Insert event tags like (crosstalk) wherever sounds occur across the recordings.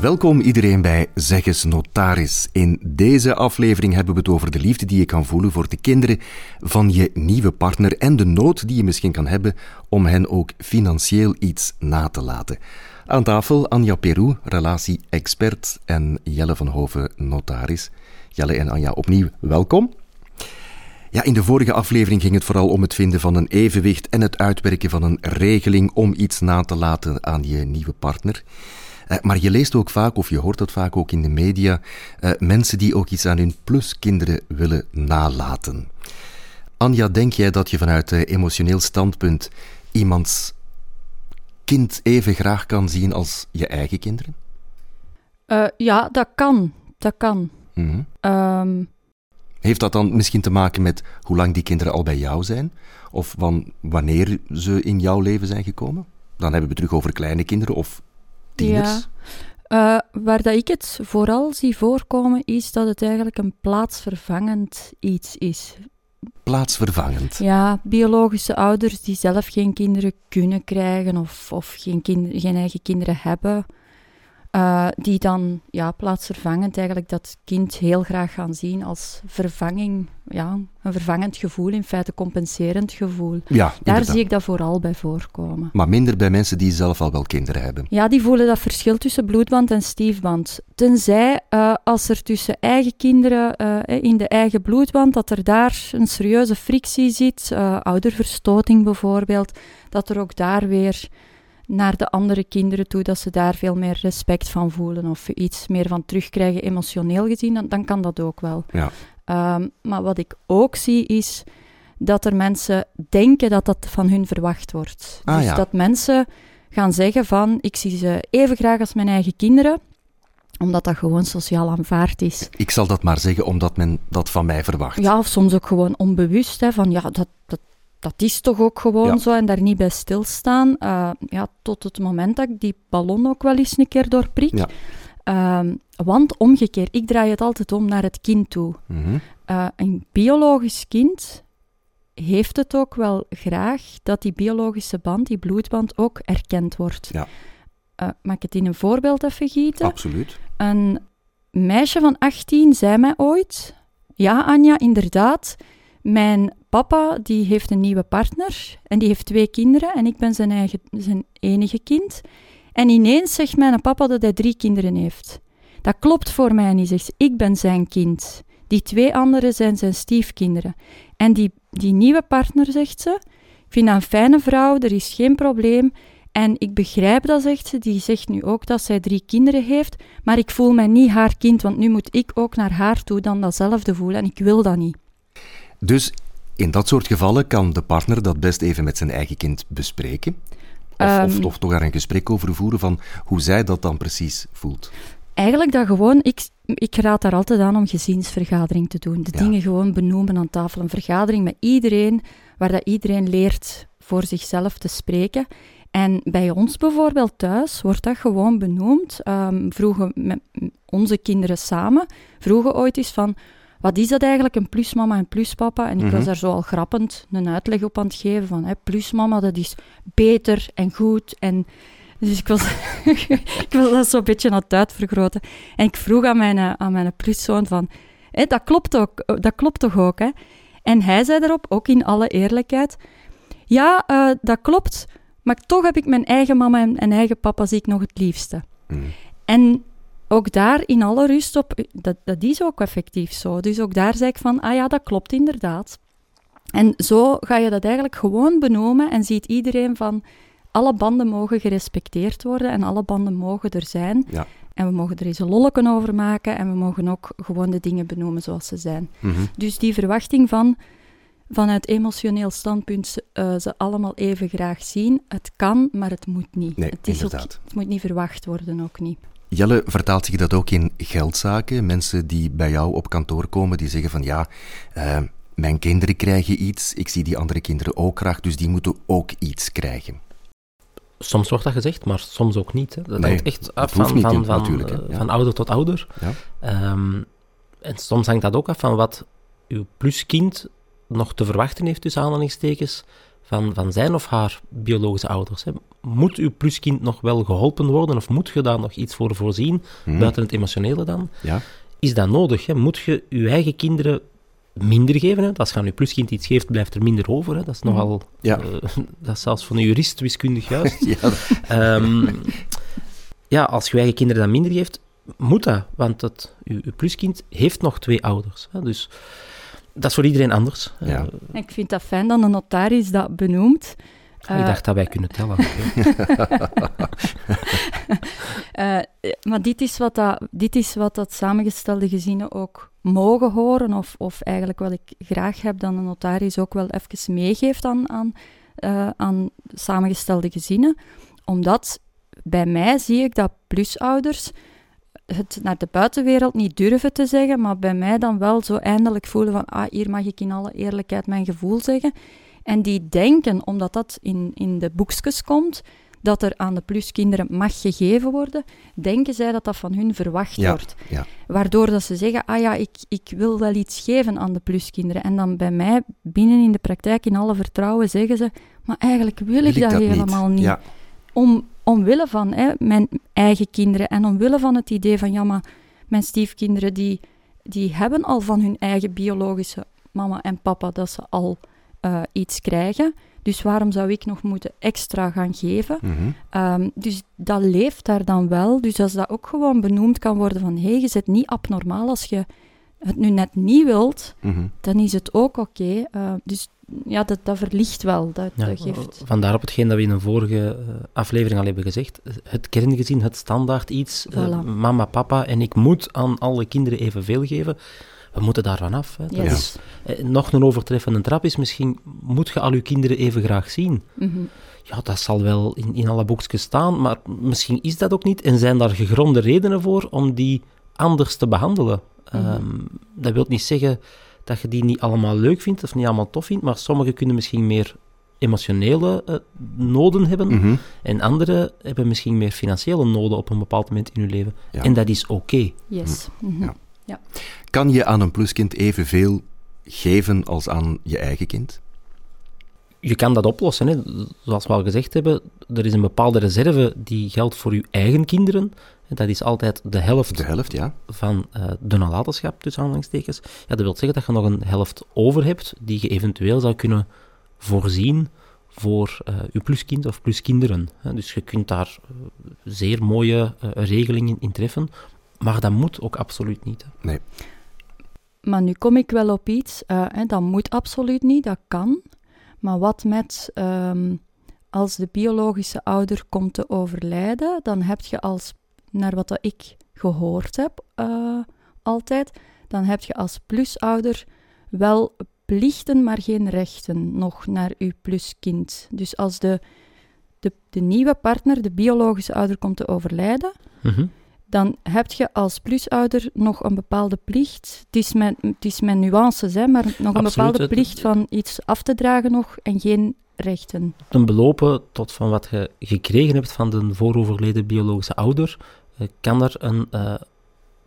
Welkom iedereen bij Zeggens Notaris. In deze aflevering hebben we het over de liefde die je kan voelen voor de kinderen van je nieuwe partner en de nood die je misschien kan hebben om hen ook financieel iets na te laten. Aan tafel Anja Peru, relatie-expert en Jelle van Hoven, notaris. Jelle en Anja, opnieuw welkom. Ja, in de vorige aflevering ging het vooral om het vinden van een evenwicht en het uitwerken van een regeling om iets na te laten aan je nieuwe partner. Eh, maar je leest ook vaak, of je hoort dat vaak ook in de media, eh, mensen die ook iets aan hun pluskinderen willen nalaten. Anja, denk jij dat je vanuit emotioneel standpunt iemands kind even graag kan zien als je eigen kinderen? Uh, ja, dat kan. Dat kan. Mm -hmm. Heeft dat dan misschien te maken met hoe lang die kinderen al bij jou zijn? Of van wanneer ze in jouw leven zijn gekomen? Dan hebben we het terug over kleine kinderen of tieners. Ja. Uh, waar dat ik het vooral zie voorkomen, is dat het eigenlijk een plaatsvervangend iets is. Plaatsvervangend? Ja, biologische ouders die zelf geen kinderen kunnen krijgen of, of geen, kind, geen eigen kinderen hebben. Uh, die dan ja, plaatsvervangend eigenlijk dat kind heel graag gaan zien als vervanging, ja, een vervangend gevoel, in feite compenserend gevoel. Ja, Daar zie ik dat vooral bij voorkomen. Maar minder bij mensen die zelf al wel kinderen hebben. Ja, die voelen dat verschil tussen bloedband en stiefband. Tenzij uh, als er tussen eigen kinderen uh, in de eigen bloedband, dat er daar een serieuze frictie zit, ouderverstoting bijvoorbeeld, dat er ook daar weer naar de andere kinderen toe, dat ze daar veel meer respect van voelen of iets meer van terugkrijgen, emotioneel gezien, dan, dan kan dat ook wel. Ja. Um, maar wat ik ook zie is dat er mensen denken dat dat van hun verwacht wordt. Ah, dus ja. dat mensen gaan zeggen van, ik zie ze even graag als mijn eigen kinderen, omdat dat gewoon sociaal aanvaard is. Ik zal dat maar zeggen omdat men dat van mij verwacht. Ja, of soms ook gewoon onbewust, hè, van ja, dat, dat, dat is toch ook gewoon Ja. zo en daar niet bij stilstaan. Uh, ja, tot het moment dat ik die ballon ook wel eens een keer doorprik. Ja. Ehm, want omgekeerd, ik draai het altijd om naar het kind toe. Mhm. Uh, een biologisch kind heeft het ook wel graag dat die biologische band, die bloedband, ook erkend wordt. Ja. Uh, mag ik het in een voorbeeld even gieten? Absoluut. Een meisje van 18 zei mij ooit: Ja, Anja, inderdaad. Mijn papa die heeft een nieuwe partner en die heeft twee kinderen en ik ben zijn, eigen, zijn enige kind. En ineens zegt mijn papa dat hij drie kinderen heeft. Dat klopt voor mij niet, zegt ze. Ik ben zijn kind. Die twee anderen zijn zijn stiefkinderen. En die, die nieuwe partner, zegt ze, ik vind dat een fijne vrouw, er is geen probleem. En ik begrijp dat, zegt ze. Die zegt nu ook dat zij drie kinderen heeft. Maar ik voel mij niet haar kind, want nu moet ik ook naar haar toe dan datzelfde voelen. En ik wil dat niet. Dus in dat soort gevallen kan de partner dat best even met zijn eigen kind bespreken. Of, Um, of, of toch daar een gesprek over voeren van hoe zij dat dan precies voelt. Eigenlijk dat gewoon, ik, ik raad daar altijd aan om gezinsvergadering te doen. De Ja. dingen gewoon benoemen aan tafel. Een vergadering met iedereen, waar dat iedereen leert voor zichzelf te spreken. En bij ons bijvoorbeeld thuis wordt dat gewoon benoemd. Um, vroegen met onze kinderen samen, vroegen ooit eens van, wat is dat eigenlijk, een plusmama en pluspapa? En ik Mhm. was daar zo al grappend een uitleg op aan het geven van, hè, plusmama, dat is beter en goed en... Dus ik was, (laughs) ik was dat zo'n beetje aan het uitvergroten. En ik vroeg aan mijn, eh, aan mijn pluszoon van, hé, dat, klopt ook, dat klopt toch ook, hè? En hij zei daarop, ook in alle eerlijkheid, ja, uh, dat klopt, maar toch heb ik mijn eigen mama en, en eigen papa zie ik nog het liefste. Mm. En ook daar in alle rust op, dat, dat is ook effectief zo. Dus ook daar zei ik van, ah ja, dat klopt inderdaad. En zo ga je dat eigenlijk gewoon benoemen en ziet iedereen van, alle banden mogen gerespecteerd worden en alle banden mogen er zijn. Ja. En we mogen er eens een lolleken over maken en we mogen ook gewoon de dingen benoemen zoals ze zijn. Mhm. Dus die verwachting van, vanuit emotioneel standpunt, uh, ze allemaal even graag zien, het kan, maar het moet niet. Nee, het, is ook, het moet niet verwacht worden, ook niet. Jelle, vertaalt zich dat ook in geldzaken? Mensen die bij jou op kantoor komen, die zeggen van ja, uh, mijn kinderen krijgen iets, ik zie die andere kinderen ook graag, dus die moeten ook iets krijgen. Soms wordt dat gezegd, maar soms ook niet. Hè. Dat Nee, hangt echt af van, niet van, van, eh, Ja. van ouder tot ouder. Ja. Um, en soms hangt dat ook af van wat uw pluskind nog te verwachten heeft, tussen aanhalingstekens, van, van zijn of haar biologische ouders. Hè. Moet uw pluskind nog wel geholpen worden of moet je daar nog iets voor voorzien, Mhm. buiten het emotionele dan? Ja, Is dat nodig? Hè? Moet je je eigen kinderen minder geven? Hè? Als je aan je pluskind iets geeft, blijft er minder over. Hè? Dat is nogal... Ja. eh, (laughs) dat is zelfs voor een jurist wiskundig juist. (laughs) ja Ehm, ja, als je je eigen kinderen dan minder geeft, moet dat. Want het, je, je pluskind heeft nog twee ouders. Hè? Dus dat is voor iedereen anders. Ja. Eh, Ik vind dat fijn dat een notaris dat benoemt. ik Eh, dacht dat wij kunnen tellen. (laughs) Eh, maar dit is, wat dat, dit is wat dat samengestelde gezinnen ook mogen horen, of, of eigenlijk wat ik graag heb dat een notaris ook wel even meegeeft aan, aan, eh, aan samengestelde gezinnen. Omdat bij mij zie ik dat plusouders het naar de buitenwereld niet durven te zeggen, maar bij mij dan wel zo eindelijk voelen van, ah, hier mag ik in alle eerlijkheid mijn gevoel zeggen. En die denken, omdat dat in, in de boekjes komt, dat er aan de pluskinderen mag gegeven worden, denken zij dat dat van hun verwacht Ja, wordt. ja. Waardoor dat ze zeggen, ah ja, ik, ik wil wel iets geven aan de pluskinderen. En dan bij mij, binnen in de praktijk, in alle vertrouwen, zeggen ze, maar eigenlijk wil, ik dat, helemaal niet. Ja, Om, omwille van hè, mijn eigen kinderen en omwille van het idee van, ja, maar mijn stiefkinderen, die, die hebben al van hun eigen biologische mama en papa dat ze al eh, iets krijgen. Dus waarom zou ik nog moeten extra gaan geven? mhm. Ehm, dus dat leeft daar dan wel. Dus als dat ook gewoon benoemd kan worden van hé, hey, je zit niet abnormaal als je het nu net niet wilt, Mhm. dan is het ook oké. Eh, dus ja, dat, dat verlicht wel. Dat, Ja, dat geeft... Vandaar op hetgeen dat we in een vorige eh, aflevering al hebben gezegd. Het kerngezin, het standaard iets. eh, mama, papa en ik moet aan alle kinderen evenveel geven. We moeten daarvan af. Hè. Dat Yes. is, eh, nog een overtreffende trap is misschien, moet je al je kinderen even graag zien? Mhm. Ja, dat zal wel in, in alle boekjes staan, maar misschien is dat ook niet. En zijn daar gegronde redenen voor om die anders te behandelen? Mhm. Ehm, dat wil niet zeggen dat je die niet allemaal leuk vindt of niet allemaal tof vindt, maar sommigen kunnen misschien meer emotionele eh, noden hebben Mhm. en anderen hebben misschien meer financiële noden op een bepaald moment in hun leven. Ja. En dat is oké. Yes. Mhm. Ja. Kan je aan een pluskind evenveel geven als aan je eigen kind? Je kan dat oplossen, hè. zoals we al gezegd hebben. Er is een bepaalde reserve die geldt voor je eigen kinderen. En Dat is altijd de helft De helft, ja. van eh, de nalatenschap, tussen aanhalingstekens. Ja, dat wil zeggen dat je nog een helft over hebt die je eventueel zou kunnen voorzien voor eh, je pluskind of pluskinderen. hè. Dus je kunt daar eh, zeer mooie eh, regelingen in treffen, maar dat moet ook absoluut niet. hè. Nee. Maar nu kom ik wel op iets. eh, hè, dat moet absoluut niet, dat kan. Maar wat met ehm, als de biologische ouder komt te overlijden, dan heb je als, naar wat ik gehoord heb eh, altijd, dan heb je als plusouder wel plichten, maar geen rechten nog naar uw pluskind. Dus als de, de, de nieuwe partner, de biologische ouder, komt te overlijden, Mhm. Dan heb je als plusouder nog een bepaalde plicht. Het is mijn, het is mijn nuances, hè, maar nog een Absoluut, bepaalde het- plicht van iets af te dragen nog en geen rechten. Ten belopen tot van wat je gekregen hebt van de vooroverleden biologische ouder, eh, kan er een eh,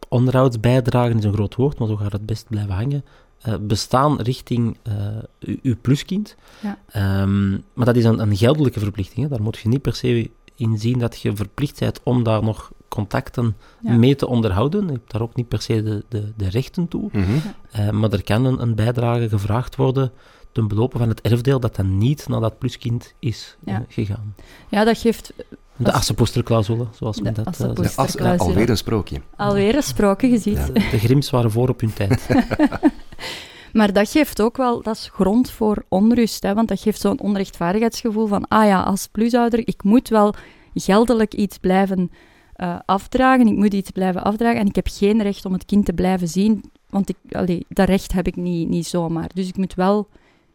onderhoudsbijdrage, is een groot woord, maar zo gaat het best blijven hangen, eh, bestaan richting eh, u- uw pluskind. Ja. Ehm, maar dat is een, een geldelijke verplichting. Hè. Daar moet je niet per se in zien dat je verplicht bent om daar nog contacten Ja. mee te onderhouden. Je hebt daar ook niet per se de, de, de rechten toe. Mhm. Eh, maar er kan een, een bijdrage gevraagd worden ten belopen van het erfdeel dat dan niet naar dat pluskind is eh, gegaan. Ja, dat geeft De assenpoesterclausule, zoals men De dat eh, als, Poesterclausule. alweer een sprookje. alweer een sprookje, je ziet. Ja. De, de Grims waren voor op hun tijd. (laughs) Maar dat geeft ook wel, dat is grond voor onrust, hè, want dat geeft zo'n onrechtvaardigheidsgevoel van, ah ja, als plusouder, ik moet wel geldelijk iets blijven eh, afdragen, ik moet iets blijven afdragen en ik heb geen recht om het kind te blijven zien, want ik, allee, dat recht heb ik niet, niet zomaar. Dus ik moet wel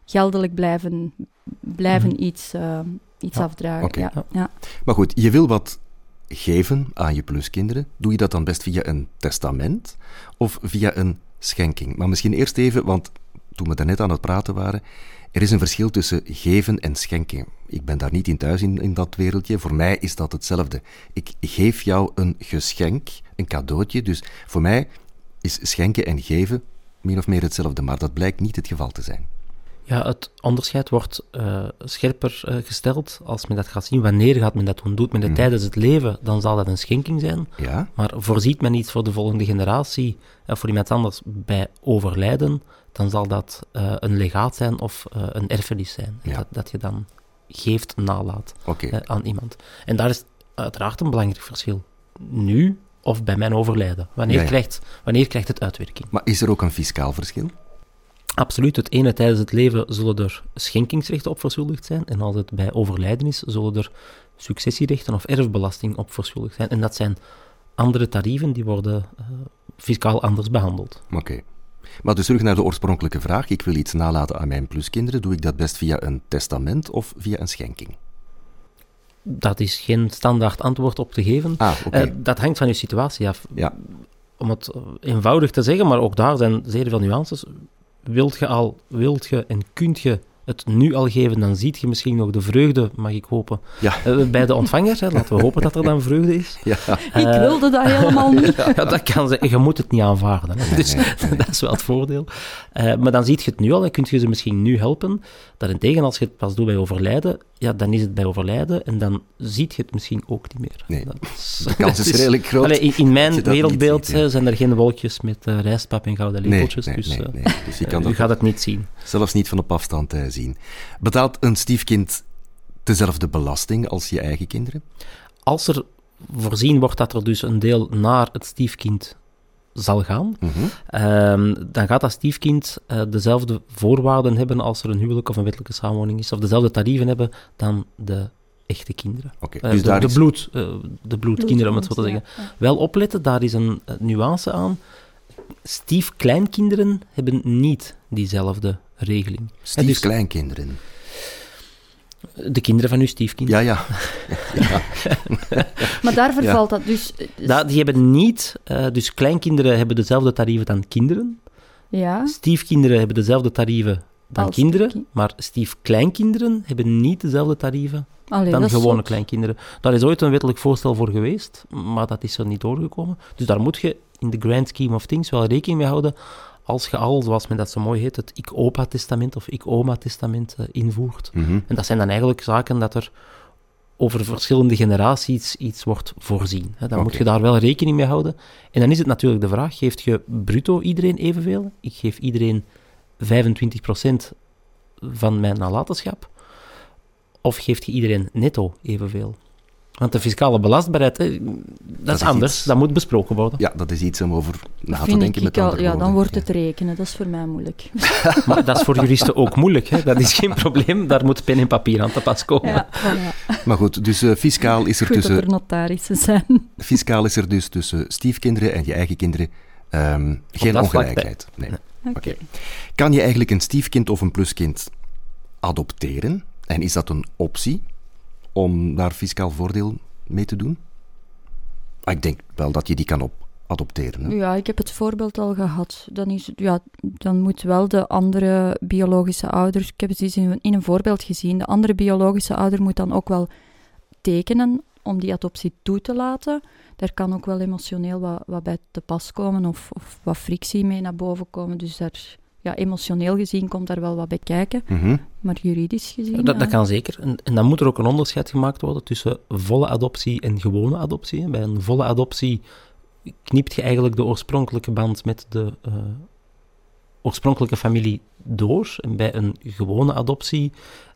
geldelijk blijven, blijven Mhm. iets, eh, iets Ja, afdragen. Ja, Ja. ja. Maar goed, je wil wat geven aan je pluskinderen. Doe je dat dan best via een testament of via een Maar misschien eerst even, want toen we daarnet aan het praten waren, er is een verschil tussen geven en schenken. Ik ben daar niet in thuis in, in dat wereldje. Voor mij is dat hetzelfde. Ik geef jou een geschenk, een cadeautje. Dus voor mij is schenken en geven min of meer hetzelfde, maar dat blijkt niet het geval te zijn. Ja, het onderscheid wordt uh, scherper uh, gesteld als men dat gaat zien. Wanneer gaat men dat doen? Doet men het mm. tijdens het leven, dan zal dat een schenking zijn. Ja. Maar voorziet men iets voor de volgende generatie, of voor iemand anders bij overlijden, dan zal dat uh, een legaat zijn of een erfenis zijn. Ja. Dat, dat je dan geeft, nalaat okay. aan iemand. En daar is uiteraard een belangrijk verschil. Nu of bij mijn overlijden. Wanneer, ja. Krijgt, wanneer krijgt het uitwerking? Maar is er ook een fiscaal verschil? Absoluut. Het ene tijdens het leven zullen er schenkingsrechten op verschuldigd zijn. En als het bij overlijden is, zullen er successierechten of erfbelasting op verschuldigd zijn. En dat zijn andere tarieven die worden uh, fiscaal anders behandeld. Oké. Maar dus terug naar de oorspronkelijke vraag. Ik wil iets nalaten aan mijn pluskinderen. Doe ik dat best via een testament of via een schenking? Dat is geen standaard antwoord op te geven. Ah. Uh, dat hangt van uw situatie af. Ja. Om het eenvoudig te zeggen, maar ook daar zijn zeer veel nuances. Wilt je al, wilt je en kunt je het nu al geven, dan ziet je misschien nog de vreugde, mag ik hopen, ja. uh, bij de ontvanger. Hè. Laten we hopen dat er dan vreugde is. Ja. Uh, ik wilde dat helemaal niet. (laughs) ja, dat kan ze, je moet het niet aanvaarden. Hè. Dus nee, nee. (laughs) dat is wel het voordeel. Uh, maar dan ziet je het nu al en kun je ze misschien nu helpen. Daarentegen, als je het pas doet bij overlijden, ja, dan is het bij overlijden en dan ziet je het misschien ook niet meer. Nee, dat (laughs) is, de (laughs) kans is redelijk groot. Allee, in, in mijn wereldbeeld ziet, ja. zijn er geen wolkjes met uh, rijstpap en gouden lepeltjes. nee, dus, nee, uh, nee. dus je (laughs) kan u gaat het niet zien. Zelfs niet van op afstand uh, zien. Betaalt een stiefkind dezelfde belasting als je eigen kinderen? Als er voorzien wordt dat er dus een deel naar het stiefkind zal gaan, mm -hmm. um, dan gaat dat stiefkind uh, dezelfde voorwaarden hebben als er een huwelijk of een wettelijke samenwoning is, of dezelfde tarieven hebben dan de echte kinderen. Okay, uh, dus de, daar de, is... bloed, uh, de bloedkinderen, om het zo te ja, zeggen. Ja. Wel opletten, daar is een nuance aan. Stiefkleinkinderen hebben niet diezelfde regeling. Stiefkleinkinderen. Dus de kinderen van uw stiefkind. Ja, ja. ja. (laughs) maar daar vervalt ja. dat dus... Da, die hebben niet... Uh, dus kleinkinderen hebben dezelfde tarieven dan kinderen. Ja. Stiefkinderen hebben dezelfde tarieven dan Als kinderen. kind. Maar stiefkleinkinderen hebben niet dezelfde tarieven Allee, dan gewone zot. kleinkinderen. Daar is ooit een wettelijk voorstel voor geweest, maar dat is er niet doorgekomen. Dus daar moet je in de grand scheme of things wel rekening mee houden als je al, zoals men dat zo mooi heet, het ik-opa-testament of ik-oma-testament uh, invoert. Mm -hmm. En dat zijn dan eigenlijk zaken dat er over verschillende generaties iets wordt voorzien. Hè. Dan okay. moet je daar wel rekening mee houden. En dan is het natuurlijk de vraag, geeft je bruto iedereen evenveel? Ik geef iedereen 25% van mijn nalatenschap. Of geeft je iedereen netto evenveel? Want de fiscale belastbaarheid, hè, dat, dat, is anders. Iets, dat moet besproken worden. Ja, dat is iets om over na te Vind denken ik met al, andere Ja, woorden. dan wordt het rekenen. Dat is voor mij moeilijk. (laughs) maar dat is voor juristen ook moeilijk. Hè? Dat is geen probleem. Daar moet pen en papier aan te pas komen. Ja, voilà. Maar goed, dus uh, fiscaal is er goed tussen... dat er notarissen zijn. Fiscaal is er dus tussen stiefkinderen en je eigen kinderen um, geen ongelijkheid. Nee. nee. Oké. Okay. Kan je eigenlijk een stiefkind of een pluskind adopteren? En is dat een optie om daar fiscaal voordeel mee te doen? Ah, ik denk wel dat je die kan op adopteren. Ja, ik heb het voorbeeld al gehad. Dan, is, ja, dan moet wel de andere biologische ouder... Ik heb het in een voorbeeld gezien. De andere biologische ouder moet dan ook wel tekenen om die adoptie toe te laten. Daar kan ook wel emotioneel wat, wat bij te pas komen of, of wat frictie mee naar boven komen. Dus daar, ja, emotioneel gezien komt daar wel wat bij kijken. Mm -hmm. Maar juridisch gezien... Dat, dat, kan zeker. En, en, dan moet er ook een onderscheid gemaakt worden tussen volle adoptie en gewone adoptie. Bij een volle adoptie knipt je eigenlijk de oorspronkelijke band met de uh, oorspronkelijke familie door. En bij een gewone adoptie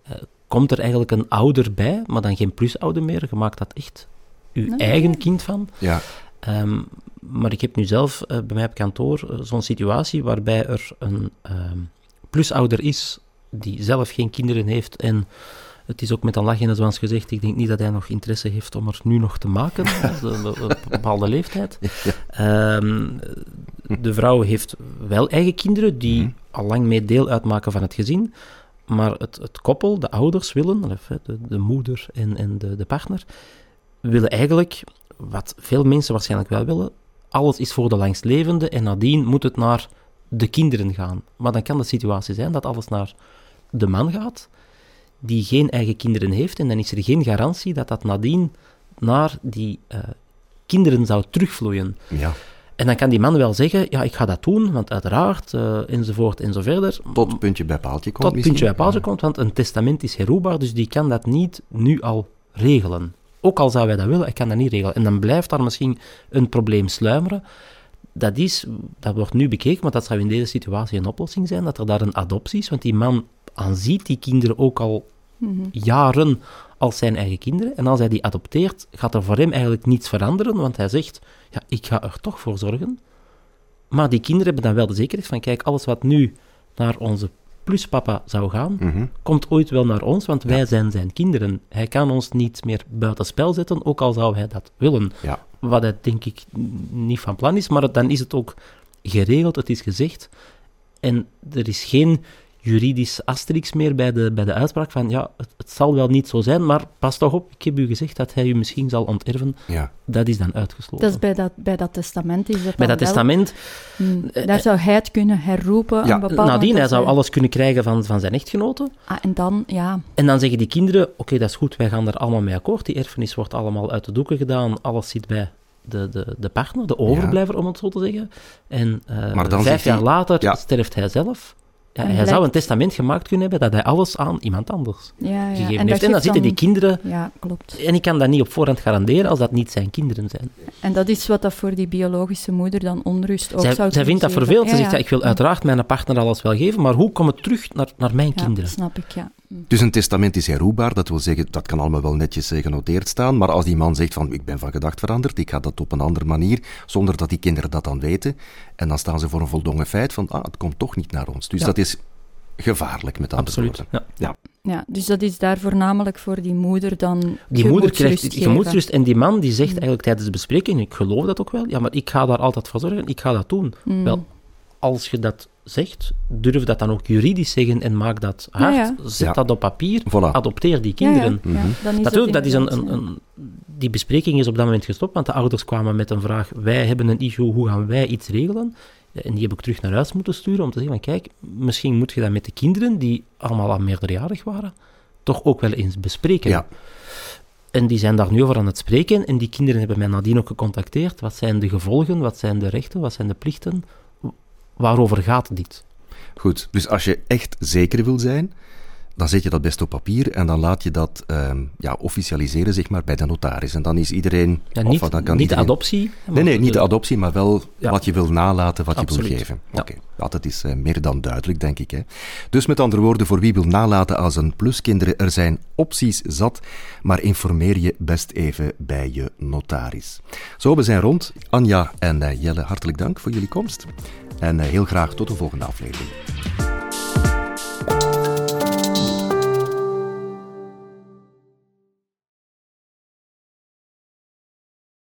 uh, komt er eigenlijk een ouder bij, maar dan geen plusouder meer. Je maakt dat echt je nee. eigen kind van. Ja. Um, maar ik heb nu zelf uh, bij mij op kantoor uh, zo'n situatie waarbij er een um, plusouder is die zelf geen kinderen heeft en het is ook met een lach in zwans gezegd, ik denk niet dat hij nog interesse heeft om er nu nog te maken, (laughs) op een bepaalde leeftijd. Ja. Um, de vrouw heeft wel eigen kinderen die mm. al lang mee deel uitmaken van het gezin, maar het, het koppel, de ouders willen, de, de moeder en, en de, de partner, willen eigenlijk, wat veel mensen waarschijnlijk wel willen, alles is voor de langstlevende en nadien moet het naar de kinderen gaan. Maar dan kan de situatie zijn dat alles naar de man gaat, die geen eigen kinderen heeft, en dan is er geen garantie dat dat nadien naar die uh, kinderen zou terugvloeien. Ja. En dan kan die man wel zeggen, ja, ik ga dat doen, want uiteraard, uh, enzovoort enzoverder. Tot puntje bij paaltje komt Tot puntje bij paaltje komt, want een testament is herroepbaar, dus die kan dat niet nu al regelen. Ook al zou wij dat willen, ik kan dat niet regelen. En dan blijft daar misschien een probleem sluimeren. Dat is, dat wordt nu bekeken, maar dat zou in deze situatie een oplossing zijn, dat er daar een adoptie is, want die man aanziet die kinderen ook al mhm. jaren als zijn eigen kinderen. En als hij die adopteert, gaat er voor hem eigenlijk niets veranderen, want hij zegt, ja, ik ga er toch voor zorgen. Maar die kinderen hebben dan wel de zekerheid van, kijk, alles wat nu naar onze pluspapa zou gaan, mhm. komt ooit wel naar ons, want wij zijn zijn kinderen. Hij kan ons niet meer buitenspel zetten, ook al zou hij dat willen. Ja. Wat hij denk ik niet van plan is, maar dan is het ook geregeld, het is gezegd. En er is geen juridisch asterix meer bij de, bij de uitspraak van ja, het, het, zal wel niet zo zijn, maar pas toch op, ik heb u gezegd dat hij u misschien zal onterven. Ja. Dat is dan uitgesloten. Dat is bij dat, bij dat testament is dat Bij dat testament... Hmm, eh, daar zou hij het kunnen herroepen. Ja, nadien, hij zou alles kunnen krijgen van, van zijn echtgenote. Ah, en dan, ja... En dan zeggen die kinderen, oké, dat is goed, wij gaan er allemaal mee akkoord. Die erfenis wordt allemaal uit de doeken gedaan, alles zit bij de, de, de partner, de overblijver, om het zo te zeggen. En uh, vijf jaar later sterft hij zelf. Ja, hij zou een testament gemaakt kunnen hebben dat hij alles aan iemand anders ja, ja. gegeven en heeft. En dan zitten die kinderen... Ja, klopt. En ik kan dat niet op voorhand garanderen als dat niet zijn kinderen zijn. En dat is wat dat voor die biologische moeder dan onrust ook zij, zou Zij vindt dat vervelend. Ze zegt, ik wil uiteraard mijn partner alles wel geven, maar hoe komt het terug naar, naar mijn kinderen? snap ik, ja. Dus een testament is herroepbaar, dat wil zeggen, dat kan allemaal wel netjes eh, genoteerd staan, maar als die man zegt van, ik ben van gedacht veranderd, ik ga dat op een andere manier, zonder dat die kinderen dat dan weten, en dan staan ze voor een voldongen feit van, ah, het komt toch niet naar ons. Dus dat is gevaarlijk, met andere Absoluut, woorden. Ja. ja. dus dat is daar voornamelijk voor die moeder dan Die moeder krijgt gemoedsrust en die man die zegt mm. eigenlijk tijdens de bespreking, ik geloof dat ook wel, ja, maar ik ga daar altijd voor zorgen, ik ga dat doen. Mm. Wel, als je dat zegt, durf dat dan ook juridisch zeggen en maak dat hard. Zet dat op papier, adopteer die kinderen. Natuurlijk, dat is een, een, een, die bespreking is op dat moment gestopt, want de ouders kwamen met een vraag, wij hebben een issue, hoe gaan wij iets regelen? En die heb ik terug naar huis moeten sturen om te zeggen van kijk, misschien moet je dat met de kinderen, die allemaal al meerderjarig waren, toch ook wel eens bespreken. Ja. En die zijn daar nu over aan het spreken en die kinderen hebben mij nadien ook gecontacteerd. Wat zijn de gevolgen, wat zijn de rechten, wat zijn de plichten, waarover gaat dit? Goed, dus als je echt zeker wil zijn, dan zet je dat best op papier en dan laat je dat uh, ja, officialiseren zeg maar, bij de notaris. En dan is iedereen... Ja, niet, of, dan kan niet de adoptie? Nee, nee, niet de adoptie, maar wel wat je wil nalaten, wat je wil geven. Oké, dat is uh, meer dan duidelijk, denk ik. Hè. Dus met andere woorden, voor wie wil nalaten als een pluskinderen, er zijn opties zat, maar informeer je best even bij je notaris. Zo, we zijn rond. Anja en uh, Jelle, hartelijk dank voor jullie komst. En heel graag tot de volgende aflevering.